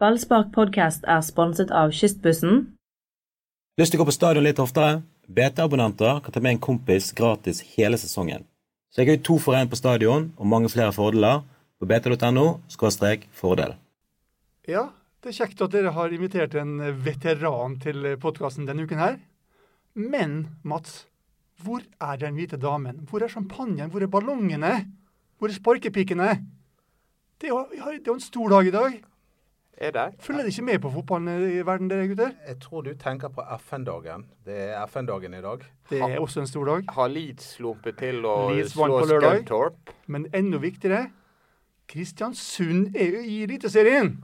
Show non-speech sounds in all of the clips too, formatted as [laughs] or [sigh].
Ballspark podcast er sponset av Kystbussen. Lyst til å gå på stadion litt oftere? BT-abonnenter kan ta med en kompis gratis hele sesongen. Så jeg har to for én på stadion og mange flere fordeler på bt.no fordel. Ja, det er kjekt at dere har invitert en veteran til podkasten denne uken her. Men Mats, hvor er den hvite damen? Hvor er champagnen? Hvor er ballongene? Hvor er sparkepikene? Det er jo det er jo en stor dag i dag. Er det? Følger dere ikke med på fotballen i verden, dere gutter? Jeg tror du tenker på FN-dagen. Det er FN-dagen i dag. Det er også en stor dag. Har Leeds slumpet til å slå på. Scunthorpe? Men enda viktigere, Kristiansund er jo i Eliteserien!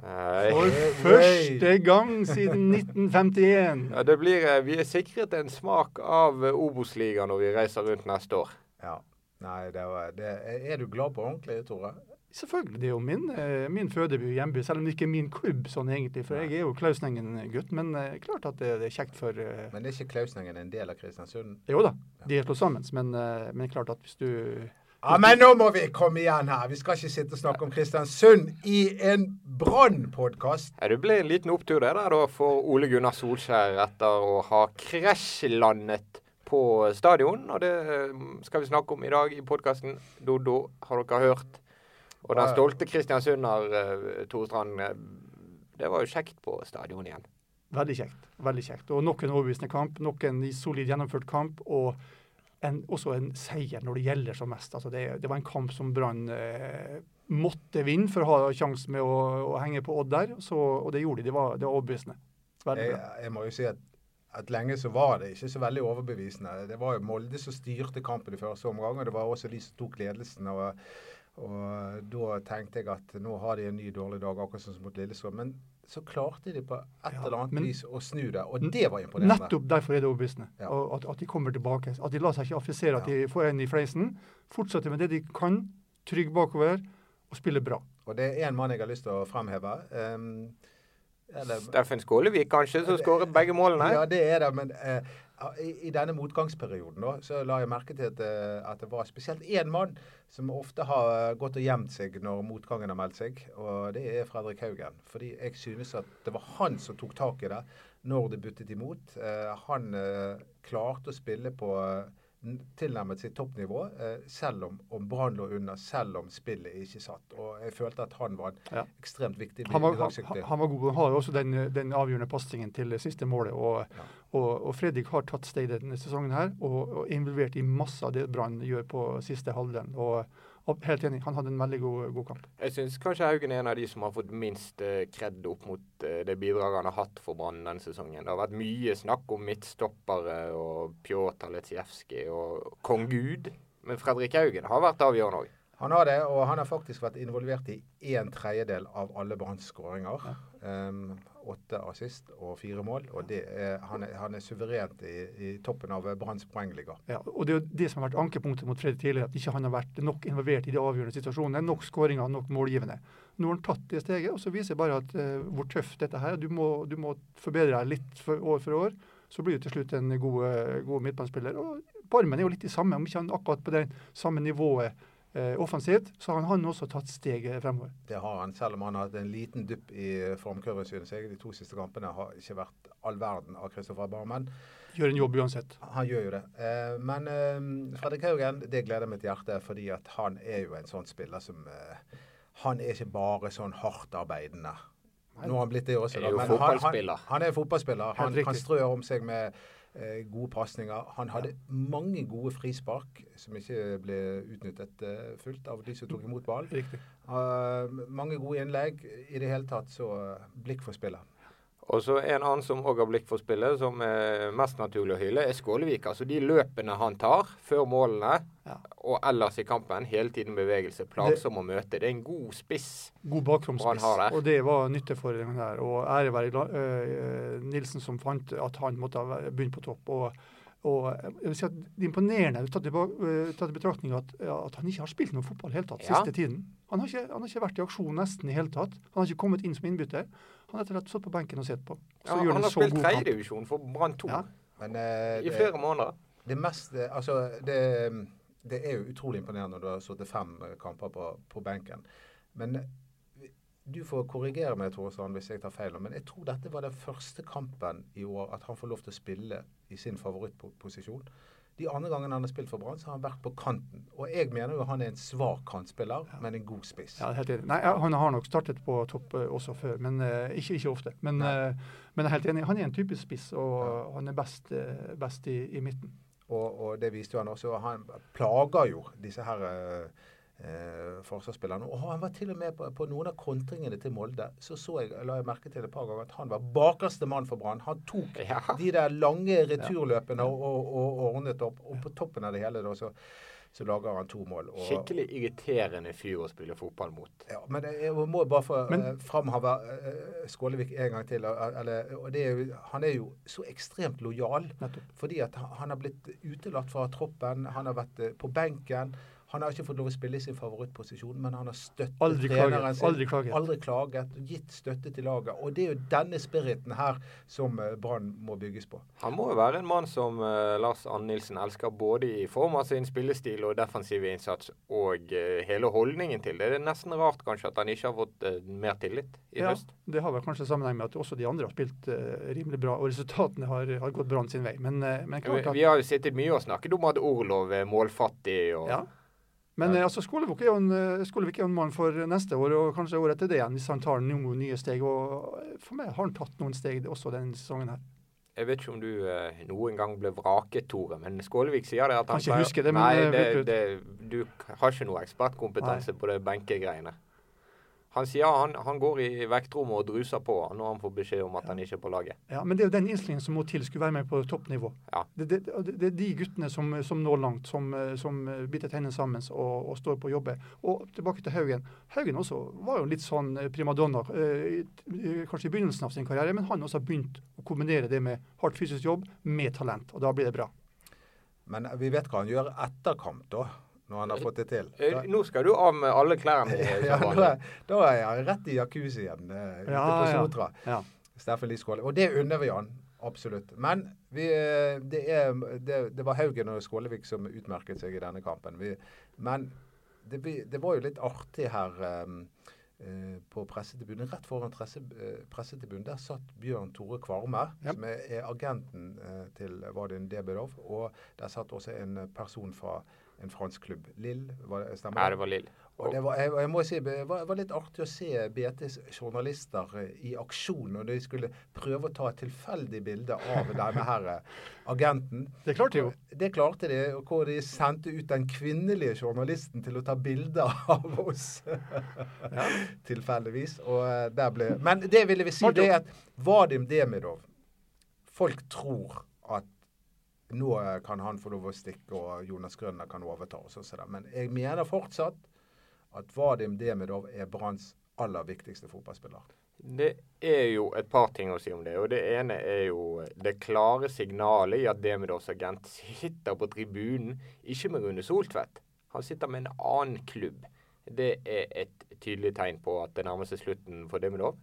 For første gang siden 1951. Ja, det blir, eh, vi er sikret en smak av eh, Obos-ligaen når vi reiser rundt neste år. Ja. Nei, det var, det, er du glad på ordentlig, Tore? Selvfølgelig. Det er jo min, eh, min fødeby og hjemby, selv om det ikke er min klubb sånn egentlig. For jeg er jo Klausnengen-gutt. Men eh, klart at det, er kjekt for Men det er ikke Klausningen en del av Kristiansund? Jo da, de er slått sammen. Men, eh, men klart at hvis du Ja, Men nå må vi komme igjen her! Vi skal ikke sitte og snakke om Kristiansund i en Brann-podkast. Ja, det ble en liten opptur det der da for Ole Gunnar Solskjær etter å ha krasjlandet på stadion. Og det eh, skal vi snakke om i dag i podkasten. Dodo, har dere hørt? Og den stolte kristiansunder, uh, Tore Strand, eh, det var jo kjekt på stadion igjen. Veldig kjekt. veldig kjekt. Og nok en overbevisende kamp, nok en solid gjennomført kamp. Og en, også en seier når det gjelder som mest. Altså det, det var en kamp som Brann eh, måtte vinne for å ha sjanse med å, å henge på Odd der. Så, og det gjorde de. Det var, det var overbevisende. Jeg, jeg må jo si at, at lenge så var det ikke så veldig overbevisende. Det var jo Molde som styrte kampen i første omgang, og det var også de som tok ledelsen. og og da tenkte jeg at nå har de en ny dårlig dag, akkurat som mot Lillestrøm. Men så klarte de på et Ja, eller annet men- vis å snu det, og det var imponerende. Nettopp derfor er det overbevisende. Ja. At, at de kommer tilbake. At de lar seg ikke affisere, at de får en i fleisen. Fortsetter med det de kan. Trygg bakover og spiller bra. Og det er én mann jeg har lyst til å fremheve. Um, Steffen Skålevik kanskje, som skårer begge målene. Ja, det er det. Men eh, i, i denne motgangsperioden da, så la jeg merke til at, eh, at det var spesielt én mann som ofte har gått og gjemt seg når motgangen har meldt seg. Og det er Fredrik Haugen. Fordi jeg synes at det var han som tok tak i det når det buttet imot. Eh, han eh, klarte å spille på eh, tilnærmet sitt toppnivå, eh, selv om, om Brann lå under, selv om spillet ikke satt. Og jeg følte at han var en Ja. ekstremt viktig Han var, han, han var god. Han har jo også den, den avgjørende pasningen til det siste målet. Og, Ja. Og, og Fredrik har tatt steg denne sesongen her og, og involvert i masse av det Brann gjør på siste halvdelen. Og, og helt enig, han hadde en veldig god, god kamp. Jeg syns kanskje Haugen er en av de som har fått minst eh, kred opp mot eh, det bidraget han har hatt for Brann denne sesongen. Det har vært mye snakk om midtstoppere og Pjotr Letsjevskij og kong Gud. Men Fredrik Haugen har vært avgjørende òg. Han har det, og han har faktisk vært involvert i en tredjedel av alle Branns skåringer. Um, åtte assist og fire mål. og er, han, er, han er suverent i, i toppen av Branns poengliga. Ja, og Det er jo det som har vært ankepunktet mot Fredrik tidligere, at ikke han har vært nok involvert i de avgjørende situasjonene. Nok skåringer, nok målgivende. Nå har han tatt det steget, og så viser det bare at uh, hvor tøft dette er. Du du må forbedre deg litt for, år for år. Så blir du til slutt en god, god midtbanespiller. Og Barmen er jo litt i samme, om ikke han akkurat på det samme nivået offensivt, så har han også tatt steget fremover. Det har han, selv om han har hatt en liten dupp i formkurven, synes jeg. De to siste kampene har ikke vært all verden av Kristoffer Barmen. Gjør en jobb uansett. Han gjør jo det. Eh, men eh, Fredrik Haugen, det gleder mitt hjerte, fordi at han er jo en sånn spiller som eh, Han er ikke bare sånn hardt arbeidende. Nå har han blitt det også. Er da, jo men han, han, han er fotballspiller. Han, kan strø om seg med eh, gode pasninger. Han hadde mange gode frispark som ikke ble utnyttet eh, fullt av de som tok imot ballen. Eh, mange gode innlegg. I det hele tatt så eh, blikk for spillet. Og så en annen som òg har blikk for spillet, som er mest naturlig å hylle, er Skålevik. Altså de løpene han tar før målene Ja. og ellers i kampen. Hele tiden bevegelse. Plagsom å møte. Det er en god spiss. God bakromspiss. Og det var nytte for den her. Og ære være øh, Nilsen som fant at han måtte ha begynt på topp. Og, og jeg vil si at det er imponerende tatt i, øh, tatt i betraktning at, at han ikke har spilt noe fotball i hele tatt Ja. siste tiden. Han har, ikke, han har ikke vært i aksjon nesten i hele tatt. Han har ikke kommet inn som innbytter. Han har rett og slett stått på benken og sett på. Så Ja, gjør han han har spilt tredjedivisjon for Brann 2 Ja. Men uh, i det- flere måneder. Det mest Altså, det, det er jo utrolig imponerende når du har sittet fem kamper på, på benken. Men du får korrigere meg, Tore Strand, hvis jeg tar feil, men jeg tror dette var den første kampen i år at han får lov til å spille i sin favorittposisjon. De andre gangene han har spilt for Brann, så har han vært på kanten. Og jeg mener jo han er en svak kantspiller, men en god spiss. Ja, helt enig. Nei, Han har nok startet på topp eh, også før, men uh, ikke, ikke ofte. Men, eh, men jeg er helt enig. Han er en typisk spiss, og han er best, uh, best i, i midten. Og, og det viste jo han også. Han plager jo disse her eh, forsvarsspillerne. Og han var til og med på, på noen av kontringene til Molde. Så så jeg, la jeg merke til et par ganger at han var bakerste mann for Brann. Han tok Ja. de der lange returløpene og, og, og ordnet opp. Og på toppen av det hele da, så, så lager han to mål. Og, Skikkelig irriterende fyr å spille fotball mot. Ja, men jeg må bare få Men- framheve eh, Skålevik en gang til. eh, Eller, og det er jo, han er jo så ekstremt lojal. Nettopp. Fordi at han har blitt utelatt fra troppen. Han har vært på benken. Han har ikke fått lov å spille i sin favorittposisjon, men han har støttet Aldri treneren klaget. sin. Aldri klaget. Aldri klaget. Gitt støtte til laget. Og det er jo denne spiriten her som eh, Brann må bygges på. Han må jo være en mann som eh, Lars Ann Nilsen elsker både i form av sin spillestil og defensiv innsats, og eh, hele holdningen til det. Det er nesten rart kanskje at han ikke har fått mer tillit i Ja, høst. det har vel kanskje sammenheng med at også de andre har spilt rimelig bra, og resultatene har, har gått Brann sin vei. Men, men Vi, klart at vi har jo sittet mye og snakket om at Orlov er målfattig og Ja. Men ja. altså, Skålevik er, jo en, eh, er en mann for neste år, og kanskje året etter det igjen, hvis han tar noen nye steg. Og eh, for meg har han tatt noen steg også denne sesongen her. Jeg vet ikke om du eh, noen gang ble vraket, Tore, men Skålevik sier det at han Kan ikke huske det, men, Nei, eh, det, du- det, du har ikke noe ekspertkompetanse på det benkegreiene. Han sier han, han går i vektrommet og druser på når han får beskjed om at han ikke er på laget. Ja, Men det er jo den innstillingen som må til skulle være med på toppnivå. Ja. Det, det, det, er de guttene som, som når langt, som, som biter tennene sammen og, og står på og jobber. Og tilbake til Haugen. Haugen også var jo litt sånn eh, primadonna, eh, kanskje i begynnelsen av sin karriere, men han også har begynt å kombinere det med hardt fysisk jobb med talent, og da blir det bra. Men vi vet hva han gjør etter kamp, da. Når han har fått det til. Eh, Da, Nå skal du av med alle klærne. [laughs] ja, da, da er jeg rett i jacuzzien igjen. ute Ja, på ja. Sotra. Ja. Steffen Liskåle. Og det unner vi han. Absolutt. Men vi, eh, det, er, det, det var Haugen og Skålevik som utmerket seg i denne kampen. Vi, men det, det var jo litt artig her um, uh, på pressetribunen. Rett foran presse, eh, pressetribunen der satt Bjørn Tore Kvarme, Ja. som er, er agenten uh, til Vadin Debedov. Og der satt også en person fra en fransk klubb. Lill, var det, stemmer Ja, det var Lill. og det var, jeg, jeg må si, det var, var litt artig å se BTs journalister eh, i aksjon når de skulle prøve å ta et tilfeldig bilde av denne her eh, agenten. [laughs] Det klarte de jo. Det klarte de, og hvor de sendte ut den kvinnelige journalisten til å ta bilder av [laughs] oss. Tilfeldigvis. Og eh, der ble Men det ville vi si, det er at Vadim Demidov Folk tror nå kan han få lov å stikke, og Jonas Grønner kan overta. og sånn. Men jeg mener fortsatt at Vadim Demidov er Branns aller viktigste fotballspiller. Det er jo et par ting å si om det. og Det ene er jo det klare signalet i at Demidovs agent sitter på tribunen, ikke med Rune Soltvedt. Han sitter med en annen klubb. Det er et tydelig tegn på at det nærmer seg slutten for Demidov.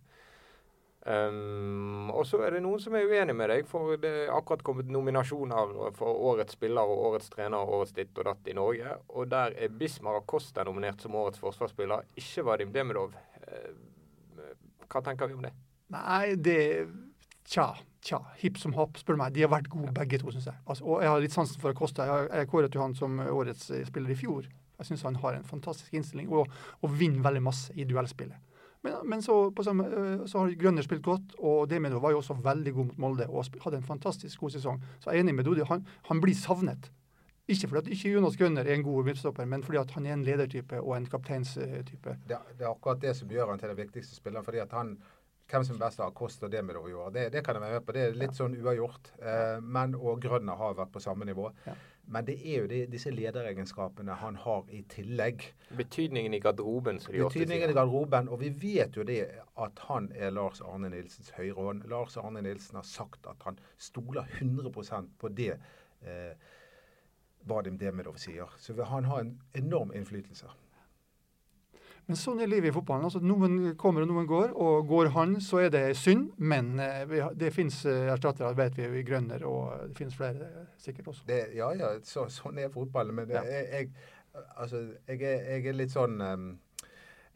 Um, og så er det noen som er uenig med deg, for det er akkurat kommet nominasjoner for årets spiller og årets trener og årets ditt og datt i Norge. Og der er Bismar Acosta nominert som årets forsvarsspiller, ikke Vadim Demidov. Uh, hva tenker vi om det? Nei, det Tja, tja. Hipp som happ, spør du meg. De har vært gode begge to, syns jeg. Altså, og jeg har litt sansen for Acosta. Jeg, jeg kåret jo han som årets eh, spiller i fjor. Jeg syns han har en fantastisk innstilling og, og vinner veldig masse i duellspillet. Men, men så, på samme, øh, så har Grønner spilt godt, og Demidov var jo også veldig god mot Molde og hadde en fantastisk god sesong. Så jeg er enig med Dodi. Han, han blir savnet. Ikke fordi at ikke Jonas Grønner er en god midtstopper, men fordi at han er en ledertype og en kapteinstype. Det, det er akkurat det som gjør han til den viktigste spilleren. fordi at han hvem som er best av Kost og Demidov i år, det, det kan jeg være med på. Det er litt sånn uavgjort. Eh, men og Grønner har vært på samme nivå. Ja. Men det er jo de, disse lederegenskapene han har i tillegg. Betydningen i garderoben, som de Betydningen i garderoben. Og vi vet jo det at han er Lars Arne Nilsens høyre hånd. Lars Arne Nilsen har sagt at han stoler 100% på det eh, Vadim Demidov sier. Så han har en enorm innflytelse. Men sånn er livet i fotballen. altså Noen kommer og noen går, og går han, så er det synd. Men eh, det fins erstattere, vet vi, i Grønner, og det finnes flere eh, sikkert også. Det, ja, ja, så, sånn er fotballen. Men det, Ja. jeg, altså, jeg, er, jeg er litt sånn um,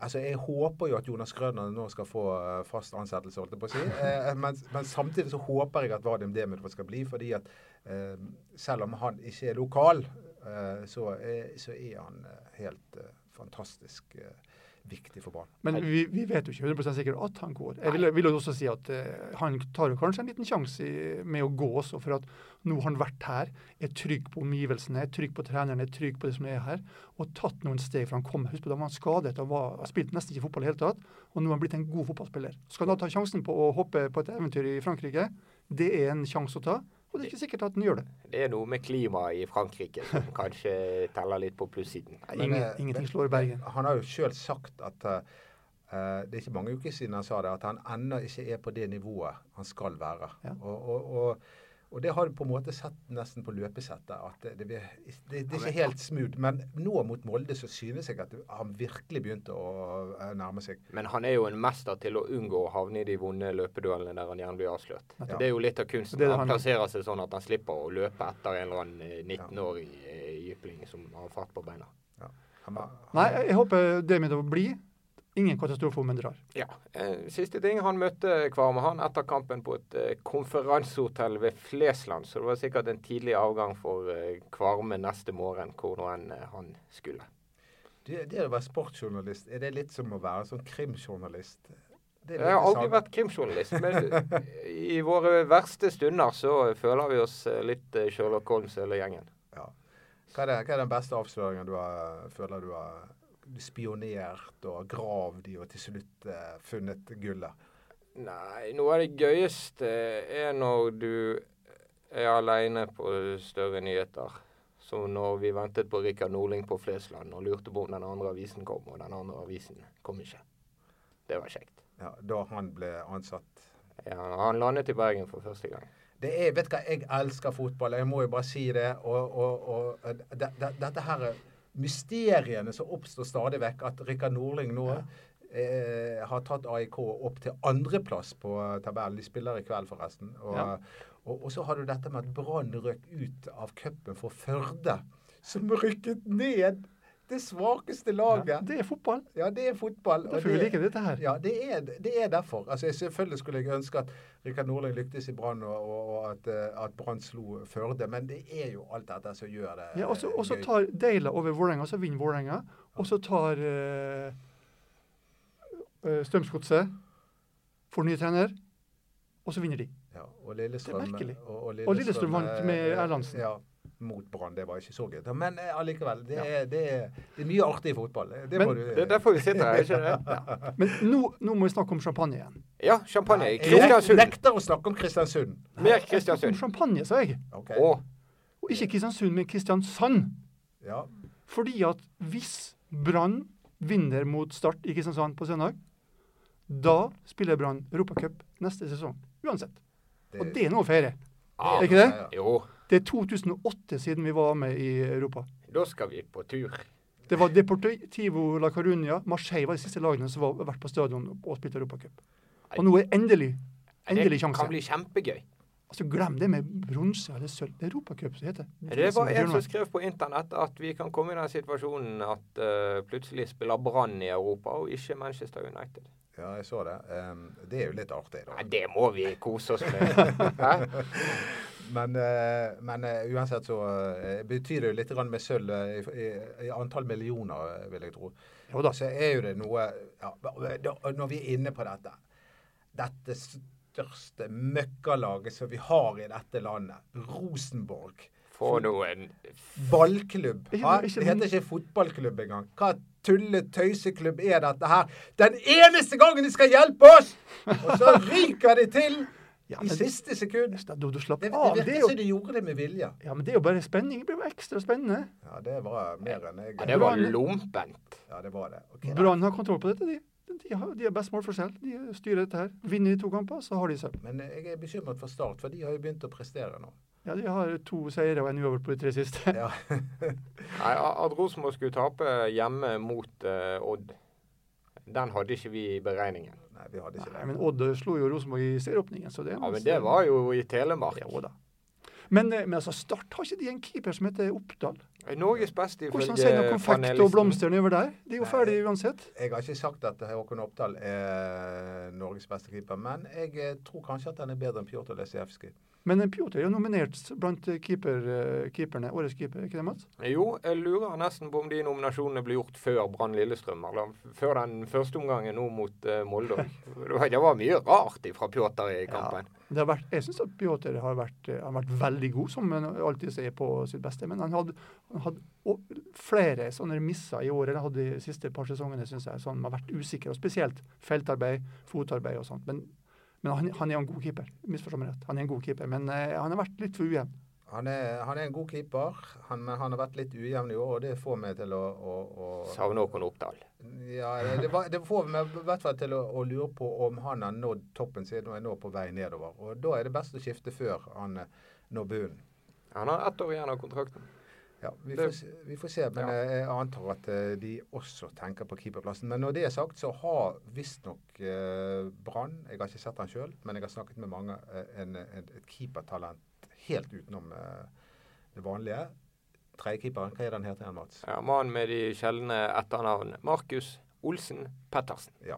Altså, Jeg håper jo at Jonas Grønner nå skal få eh, fast ansettelse, holdt jeg på å si. [laughs] Eh, men, men samtidig så håper jeg at Vadim Demidov skal bli, fordi at eh, selv om han ikke er lokal, eh, så, er, så er han eh, helt eh, fantastisk eh, viktig for barn. Men vi, vi vet jo ikke 100 sikkert at han går. Jeg vil, vil også si at uh, han tar jo kanskje en liten sjanse med å gå også, for at nå har han vært her, er trygg på omgivelsene, er trygg på treneren, er trygg på det som er her, og tatt noen steg for han kom. Husk på da var han skadet og var, har spilt nesten ikke fotball i det hele tatt, og nå har han blitt en god fotballspiller. Skal han da ta sjansen på å hoppe på et eventyr i Frankrike? Det er en sjanse å ta, og det er ikke sikkert at han gjør det. Det er noe med klimaet i Frankrike som [laughs] kanskje teller litt på plussiden. Ingen, eh, ingenting slår Bergen. Han har jo sjøl sagt at eh, eh, det er ikke mange uker siden han sa det, at han ennå ikke er på det nivået han skal være. Ja. Og, og, og, og det har du på en måte sett nesten på løpesettet. at Det, det, det, det, er ikke helt smooth. Men nå mot Molde så synes jeg at han virkelig begynte å eh, nærme seg. Men han er jo en mester til å unngå å havne i de vonde løpeduellene der han gjerne blir avslørt. Ja. Det er jo litt av kunsten. Det det han han- plasserer seg sånn at han slipper å løpe etter en eller annen eh, 19-årig eh, jypling som har fart på beina. Han var, Nei, jeg, håper det med å bli. Ingen katastrofe om en drar. Ja. Eh, siste ting. Han møtte Kvarme han etter kampen på et eh, konferansehotell ved Flesland. Så det var sikkert en tidlig avgang for eh, Kvarme neste morgen, hvor nå enn han skulle. det, det å være sportsjournalist, er det litt som å være sånn krimjournalist? Det er Jeg har aldri sant. vært krimjournalist, men i våre verste stunder så føler vi oss litt Sherlock Holmes hele gjengen. Ja. Hva, er det, hva er den beste avsløringen du har, føler du har spionert og gravd i og til slutt eh, funnet gullet? Nei, noe av det gøyeste er når du er aleine på større nyheter. Som når vi ventet på Rikard Norling på Flesland og lurte på om den andre avisen kom, og den andre avisen kom ikke. Det var kjekt. Ja, da han ble ansatt. Ja, han landet i Bergen for første gang. Det er, vet du hva, Jeg elsker fotball, jeg må jo bare si det. Og, og, og eh, det, det, dette her er mysteriene som oppstår stadig vekk. At Rikard Norling nå eh, har tatt AIK opp til andreplass på tabellen. De spiller i kveld, forresten. Og, Ja. og, og så har du dette med at Brann røk ut av cupen for Førde, som rykket ned. Det svakeste laget. Ja, det er fotball. Ja, det er fotball. Derfor vi det- liker dette her. ja, det er, det er derfor. Altså, jeg- selvfølgelig skulle jeg ønske at Rikard Nordling lyktes i Brann, og, og, at, eh, at Brann slo Førde. Men det er jo alt dette som gjør det Ja, og så- og så tar Deila over Vålerenga, så vinner Vålerenga. Og så tar uh, Strømsgodset, for ny trener, og så vinner de. ja, og Lillestrøm, Det er merkelig. Og, og Og Lillestrøm vant med Erlandsen. Ja, mot Brann. Det var ikke så gøy. Men eh, allikevel, det, Ja. det, er, det er mye artig i fotball. Det Men må du Det er derfor vi sitter her, ikke det? [laughs] Men nå, nå må vi snakke om champagne igjen. Ja, champagne. Jeg nekter å snakke om Kristiansund. Mer Om Kristiansund. champagne, sa jeg. Okay. Og Og ikke Kristiansund, men Kristiansand. Ja. Fordi at hvis Brann vinner mot Start i Kristiansand på søndag, da spiller Brann Europacup neste sesong. Uansett. Og det er noe å feire. Ja, Er ikke det? Ja, ja. Jo, Det er 2008 siden vi var med i Europa. da skal vi på tur. Det var Deportivo la Coruña. Marseille var de siste lagene som var vært på stadion og spilte Europacup. Og nå er endelig endelig Det kan bli kjempegøy. Altså, glem det med bronse eller sølv. Det er Europacup som heter Det Det var en som skrev på internett at vi kan komme i den situasjonen at uh, plutselig spiller Brann i Europa, og ikke Manchester United. ja, jeg så det. Um, det er jo litt artig, da. Nei, det må vi kose oss med. [laughs] Men, eh, men eh, uansett så eh, betyr det jo litt med sølv i, i, i antall millioner, vil jeg tro. Jo da. Så er jo det noe ja, Når vi er inne på dette Dette største møkkalaget som vi har i dette landet, Rosenborg. Få noen Ballklubb. Ja, det heter ikke fotballklubb engang. Hva tulle-tøyseklubb er dette her? Den eneste gangen de skal hjelpe oss! Og så ryker de til Ja, i siste sekund. Du, du slapp Det, det av. Det virker er jo, som de gjorde det med vilje. ja, men det er jo bare spenning. Det blir jo ekstra spennende. Ja, det var mer enn jeg Ja, det var lompent. Ja, det var det. Okay. Brann har kontroll på dette. De, de, har, de har best målforskjell. De styrer dette her. Vinner de to kamper, så har de sølv. Men jeg er bekymret for Start, for de har jo begynt å prestere nå. Ja, de har to seire og en uavgjort på de tre siste. Ja. [laughs] Nei, At Rosenborg skulle tape hjemme mot uh, Odd, den hadde ikke vi i beregningen. Nei, vi hadde ikke det. men Odd slo jo Rosenborg i serieåpningen, så det er Ja, Men det var jo i Telemark. Jo da. Men, eh, men altså, Start har ikke de en keeper som heter Oppdal? Norges beste Hvordan sender ifølge konfekt og blomster nedover der? De er jo ferdige uansett. Jeg har ikke sagt at Håkon Oppdal er Norges beste keeper, men jeg eh, tror kanskje at han er bedre enn Pjotr Lesijevskij. Men Pjotr er jo nominert blant keeper, eh, keeperne. Årets keeper, ikke det, Mats? Jo, jeg lurer nesten på om de nominasjonene blir gjort før Brann Lillestrøm, eller før den første omgangen nå mot uh, Molde. Det var- mye rart fra Pjotr i kampen. Det har vært, jeg syns at Pjotr har eh, har vært veldig god, som han alltid sier på sitt beste. Men han hadde, han hadde flere sånne misser i året. han hadde de siste par sesongene, syns jeg. Som har vært usikker. Og spesielt feltarbeid, fotarbeid og sånt. Men, men han, han er en god keeper. Misforstå meg rett. Han er en god keeper, men eh, han har vært litt for ujevn. Han er, han er en god keeper, han, men han har vært litt ujevn i år, og det får meg til å, å, å Savner Håkon Oppdal. Ja, det, det, det får meg i hvert fall til å, å lure på om han har nådd toppen sin og er nå på vei nedover. Og Da er det best å skifte før han eh, når bunnen. Han har ett år igjen av kontrakten. Ja, vi, får, se- vi får se, men Ja. jeg antar at eh, de også tenker på keeperplassen. Men når det er sagt, så har visstnok eh, Brann Jeg har ikke sett han sjøl, men jeg har snakket med mange. Eh, en, en, et keepertalent helt utenom eh, det vanlige. Tredjekeeperen, hva er den heter igjen, Mats? Ja, Mannen med de sjeldne etternavn. Markus Olsen Pettersen. Ja.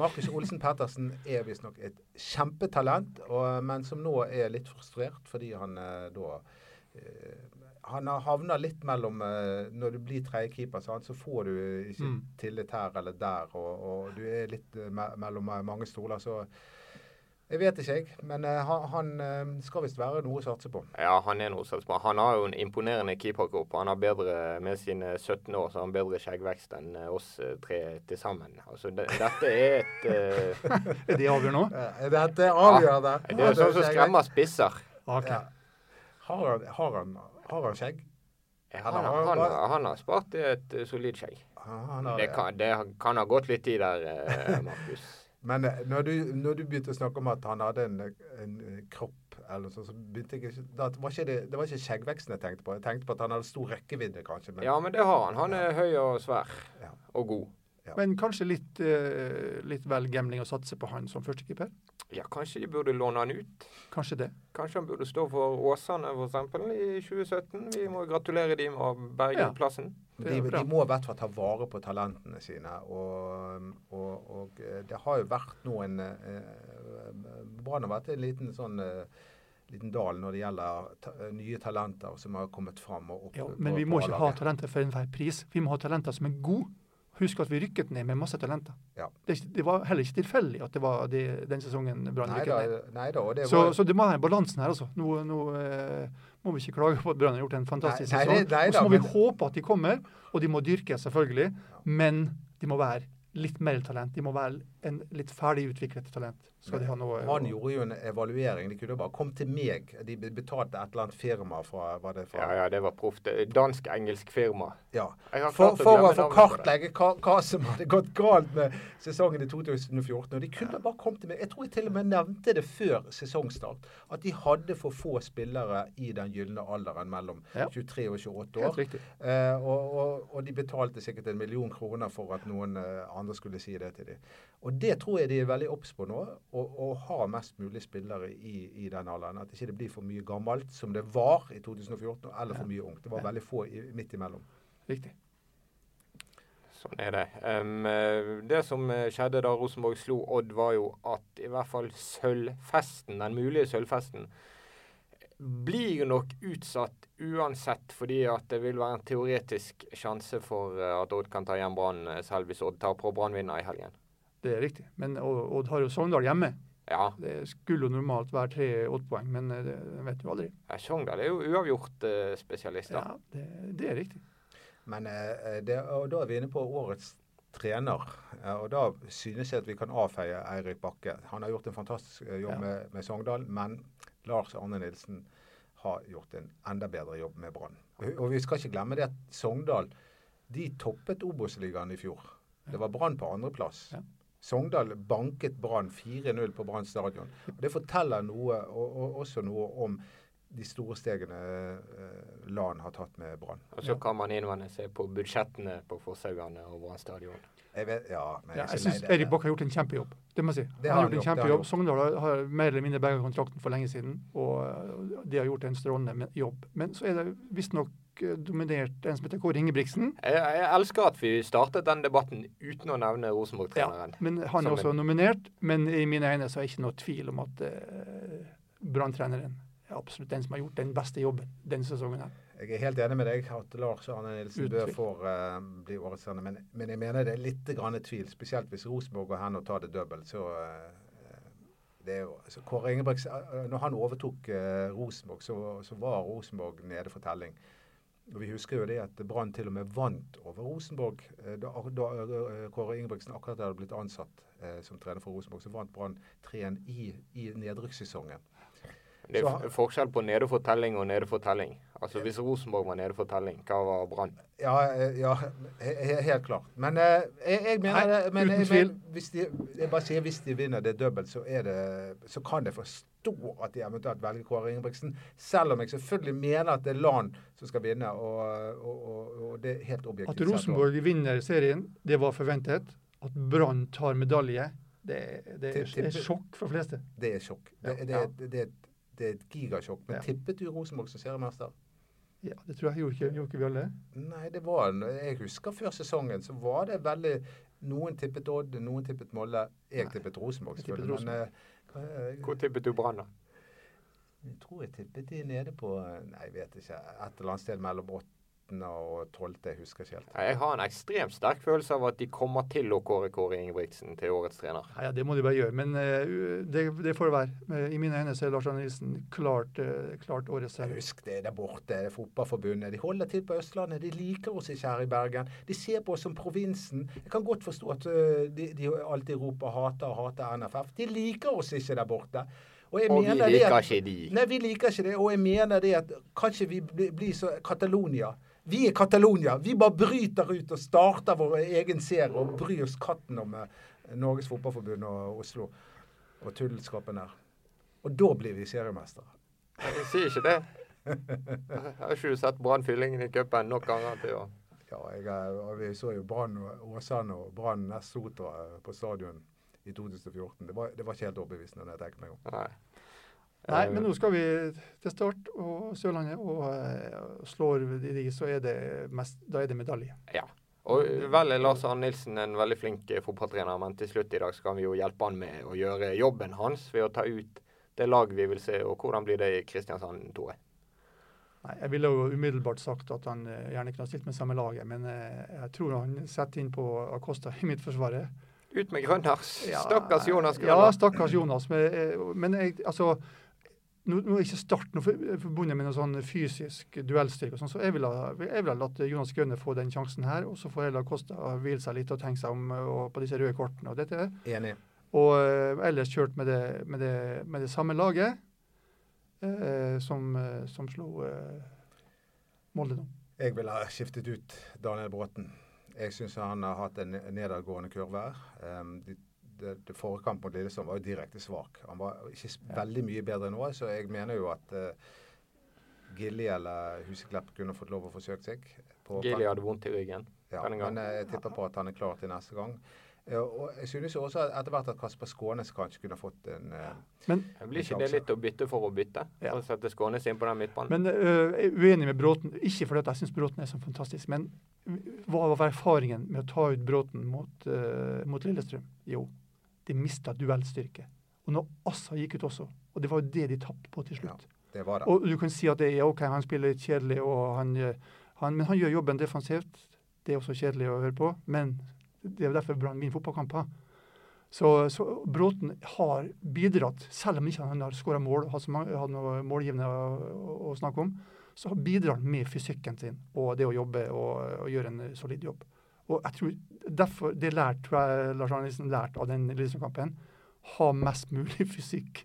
Markus Olsen Pettersen er visstnok et kjempetalent, og, men som nå er litt frustrert fordi han eh, da eh, han har havna litt mellom uh, Når du blir tredjekeeper, så får du ikke Mm. tillit her eller der, og, og du er litt uh, me mellom eh, mange stoler. Så jeg vet ikke, jeg. Men uh, han, han skal visst være noe å satse på. Ja, han er noe satse på. Han har jo en imponerende keeperkropp. Han har bedre, med sine 17 år, så har han bedre skjeggvekst enn oss tre til sammen. Altså, de, dette er et [laughs] Er det avgjør nå? Dette er avgjørende. Det er sånn som skremmer spisser. Ok. Ja. Har han, har han, har han skjegg? Han, har- han, har- han har spart et eh, solid skjegg. Ja, Det kan, det kan ha gått litt tid der, eh, Markus. [laughs] Men eh, når du, når du begynte å snakke om at han hadde en, en eh, kropp, eller noe sånt, så begynte jeg ikke da var ikke det, det var ikke skjeggveksten jeg tenkte på. Jeg tenkte på at han hadde stor rekkevidde, kanskje. Men, Ja, men det har han. Han er høy og svær. Ja. Og god. Men kanskje litt, eh, litt vel gambling å satse på han som førstekeeper? Ja, kanskje de burde låne han ut. Kanskje det. Kanskje han burde stå for Åsane f.eks. i 2017. Vi må gratulere de med å berge Ja. plassen. Det de, de må i hvert fall ta vare på talentene sine. Og, og, og eh, det har jo vært nå en eh, Brann har vært en liten sånn eh, liten dal når det gjelder ta, nye talenter som har kommet fram. Og opp Ja, på- men vi må ikke ha talenter for enhver pris. Vi må ha talenter som er gode. Husk at vi rykket ned med masse talenter. Ja. Det, det var heller ikke tilfeldig at det var det, den sesongen Brann rykket ned. nei da, det Så, var så det må være balansen her, altså. Nå, nå eh, må vi ikke klage på at Brann har gjort en fantastisk Nei, nei, sesong. og så må vi men- håpe at de kommer, og de må dyrke, selvfølgelig. Men de må være litt mer talent. De må være en litt ferdig utviklet talent. Skal de ha noe Han gjorde jo en evaluering. De kunne jo bare kom til meg. De betalte et eller annet firma fra var det fra, Ja, ja, det var proft. Dansk-engelsk firma. Ja. For, for å få kartlegge hva, hva som hadde gått galt med sesongen i 2014. Og de kunne bare kommet til meg. Jeg tror jeg til og med nevnte det før sesongstart. At de hadde for få spillere i den gylne alderen mellom Ja. 23 og 28 Helt år. Eh, og, og, og de betalte sikkert en million kroner for at noen eh, andre skulle si det til dem. Og det tror jeg de er veldig obs på nå. Å ha mest mulig spillere i, i den alderen. At ikke det blir for mye gammelt, som det var i 2014, eller for mye ungt. Det var veldig få i, midt imellom. Riktig. Sånn er det. Eh, det som eh, skjedde da Rosenborg slo Odd, var jo at i hvert fall sølvfesten, den mulige sølvfesten, blir nok utsatt uansett, fordi at det vil være en teoretisk sjanse for eh, at Odd kan ta igjen Brann, selv hvis Odd tar på Brannvinner i helgen. Det er riktig. Men Odd har jo Sogndal hjemme. Ja, Det skulle jo normalt være tre åttepoeng, men eh, det vet du aldri. Ja, Sogndal er jo uavgjort-spesialist, da. Ja, det, det er riktig. Men eh, det, og da er vi inne på årets trener. Eh, og da synes jeg at vi kan avfeie Eirik Bakke. Han har gjort en fantastisk eh, jobb Ja. med, med Sogndal, men Lars Arne Nilsen har gjort en enda bedre jobb med Brann. Og, og vi skal ikke glemme det at Sogndal de toppet Obos-ligaen i fjor. Det var Brann på andreplass. Ja. Sogndal banket Brann 4-0 på Brann stadion. Det forteller noe, og, og også noe om de store stegene eh, LAN har tatt med Brann. Og så kan man innvende seg på budsjettene på Forshaugane og Brann stadion. Jeg ja, men Ja, er jeg syns det. Erik Bakke har gjort en kjempejobb. Det må jeg si. Det Han har gjort en kjempejobb. Sogndal har- mer eller mindre berga kontrakten for lenge siden, og de har gjort en strålende jobb. Men så er det visstnok øh, dominert en som heter Kåre Ingebrigtsen. Jeg, jeg elsker at vi startet den debatten uten å nevne Rosenborg-treneren. men han er også en- nominert. Men i mine øyne så er det ikke noe tvil om at eh, Brann-treneren er absolutt den som har gjort den beste jobben denne sesongen. her. Jeg er helt enig med deg at Lars Arne Nilsen Uten bør tvil. få eh, bli årets trener, men, men jeg mener det er litt grann tvil. Spesielt hvis Rosenborg går hen og tar det dobbelt. Så Uh, det jo, så Kåre Ingebrigtsen, eh, når han overtok uh, Rosenborg, så, så var Rosenborg nede for telling. Og Vi husker jo det at Brann til og med vant over Rosenborg. Da, da Kåre Ingebrigtsen akkurat hadde blitt ansatt som trener for Rosenborg, så vant Brann 3-1 i, i nedrykkssesongen. Det er forskjell på nede for og nede for. Altså Hvis Rosenborg var nede for hva var Brann? Ja, eh, ja he, he, helt klart. Men eh, jeg, jeg mener Nei, det men, uten jeg, tvil. men hvis de, jeg bare sier hvis de vinner det dobbelt, så, er det, så kan jeg forstå at de eventuelt velger Kåre Ingebrigtsen. Selv om jeg selvfølgelig mener at det er LAN som skal vinne, og, og, og, og det er helt objektivt. At sett, Rosenborg vinner serien, det var forventet. At Brann tar medalje, det, det er, er sjokk for fleste. Det er sjokk. Det, Ja. det, det, det, det er et gigasjokk. Men Ja. tippet du Rosenborg som seriemester? Ja, Det tror jeg gjorde ikke, gjorde ikke vi alle. Nei, det var Jeg husker før sesongen så var det veldig Noen tippet Odd, noen tippet Molde. Jeg Nei, tippet Rosenborg, selvfølgelig. Men eh, Hvor tippet du Brann, da? Jeg tror jeg tippet de nede på Nei, jeg vet ikke. Et eller annet sted mellom 8. og 12. Jeg husker ikke helt. Jeg har en ekstremt sterk følelse av at de kommer til å kåre Kåre Ingebrigtsen til årets trener. Ja, ja, Det må de bare gjøre. Men uh, det, det får det være. Eh, I mine øyne så er Lars Arne Nilsen klart, uh, klart årets trener. Husk det der borte, det er Fotballforbundet. De holder til på Østlandet. De liker oss ikke her i Bergen. De ser på oss som provinsen. Jeg kan godt forstå at øh, de, de alltid roper 'hater' og 'hater NFF'. De liker oss ikke der borte. Og, jeg Og vi liker at- ikke de. Nei, vi liker ikke det. Og jeg mener det at kanskje vi bli- blir så Catalonia. Vi er Catalonia. Vi bare bryter ut og starter vår egen serie og bryr oss katten om eh, Norges Fotballforbund og Oslo og tullskapen der. Og da blir vi seriemestere. Jeg sier ikke det. Jeg Har ikke sett Brann Fyllingen i cupen nok ganger til å Ja, jeg, vi så jo Brann Åsane og Brann Sotra på stadion i 2014. Det var, det var ikke helt overbevisende når jeg tenker meg om. Nei. Nei, Eh, men nå skal vi til Start og Sørlandet, og eh, slår de de, så er det mest, da er det medalje. Ja. Og vel er Lars Arne Nilsen en veldig flink eh, fotballtrener, men til slutt i dag skal vi jo hjelpe han med å gjøre jobben hans ved å ta ut det laget vi vil se. Og hvordan blir det i Kristiansand, Tore? Nei, Jeg ville jo umiddelbart sagt at han eh, gjerne kunne ha stilt med samme laget, men eh, jeg tror han setter inn på Acosta i midtforsvaret. Ut med Grønners! Ja, Stakkars Jonas Ja, stakkars Jonas. Men, eh, men jeg, altså nå, nå er ikke noe forbundet med noe sånn fysisk duellstyrke, sånn, så jeg ville jeg ville latt Jonas Grønne få den sjansen her. Og så får heller Kosta hvile seg litt og tenke seg om eh, på disse røde kortene og dette. Enig. Og eh, ellers kjørt med det, med det, med det samme laget eh, som, eh, som slo eh, Molde nå. Jeg ville ha skiftet ut Daniel Bråten. Jeg syns han har hatt en nedadgående kurve. Um, det, det, det Forrige kamp mot Lillestrøm var jo direkte svak. Han var ikke veldig mye bedre nå, så jeg mener jo at uh, Gilly eller Huseklepp kunne fått lov å forsøke seg. på- Gilly hadde vondt i ryggen. Ja, men eh, jeg tipper på at han er klar til neste gang. Eh, og jeg synes også etter hvert at Kasper Skånes kanskje kunne fått en eh, Men, Blir ikke det litt å bytte for å bytte? Ja. Og sette Skånes inn på den midtbanen? men øh, jeg er uenig med Bråten. Ikke fordi jeg syns Bråten er så fantastisk, men hva var erfaringen med å ta ut Bråten mot, øh, mot Lillestrøm? Jo, de mista duellstyrke. Og når Assa gikk ut også, og det var jo det de tapte på til slutt. Ja, Det var det. Og du kan si at det er OK, han spiller litt kjedelig, og han, øh, han, men han gjør jobben defensivt. Det er også kjedelig å høre på, men det er derfor Brann vinner fotballkamper. Så, så Bråten har bidratt, selv om ikke han har skåra mål, har noe målgivende å, å snakke om, så bidrar han med fysikken sin og det å jobbe og, og gjøre en solid jobb. Og jeg tror derfor, Det lærte jeg Lars Arne Nilsen lærte av den Lillestrøm-kampen. Ha mest mulig fysikk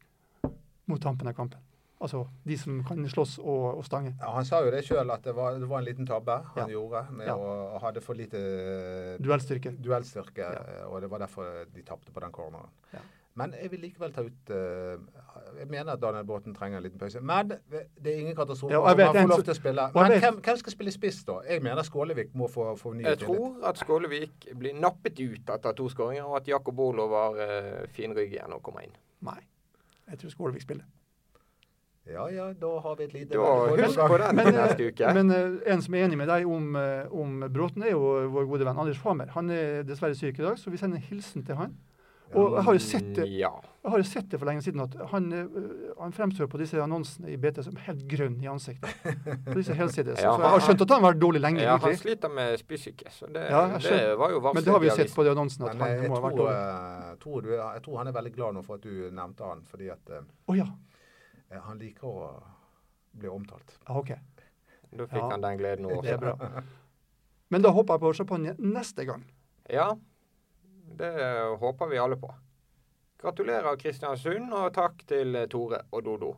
mot tampen av kampen. Altså de som kan slåss og, og stange. Ja, han sa jo det sjøl, at det var, det var en liten tabbe han Ja. gjorde med Ja. å det for lite Duellstyrke. duellstyrke, og det var derfor de tapte på den corneren. Men jeg vil likevel ta ut uh, Jeg mener at Daniel Bråten trenger en liten pause. Men det er ingen katastrofe. Ja, han får lov til å spille. Men hvem, hvem skal spille spiss, da? Jeg mener Skålevik må få, få ny Jeg tror at Skålevik blir nappet ut etter to skåringer, og at Jakob Olo var uh, fin rygg igjen og kommer inn. Nei. Jeg tror Skålevik spiller. Ja ja, da har vi et lite Da husk på den Men, neste eh, uke. men eh, en som er enig med deg om, eh, om Bråten, er jo vår gode venn Anders Famer. Han er dessverre syk i dag, så vi sender en hilsen til han. Og jeg har jo sett det, jeg har jo sett det for lenge siden at han, eh, han fremstår på disse annonsene i BT som helt grønn i ansiktet. På disse helsides. [laughs] Ja, så jeg har skjønt at han har vært dårlig lenge. ja, han sliter med spysyke, så det, Ja, det var jo varslet Men det har vi jo sett på de annonsene at Men eh, han jeg må ha vært dårlig. eh, tror du, jeg tror han er veldig glad nå for at du nevnte han, fordi at oh, ja. han liker å bli omtalt. Ah, OK. Da fikk Ja. han den gleden nå Det er bra. Men da håper jeg på champagne neste gang. Ja, det håper vi alle på. Gratulerer Kristiansund, og takk til Tore og Dodo.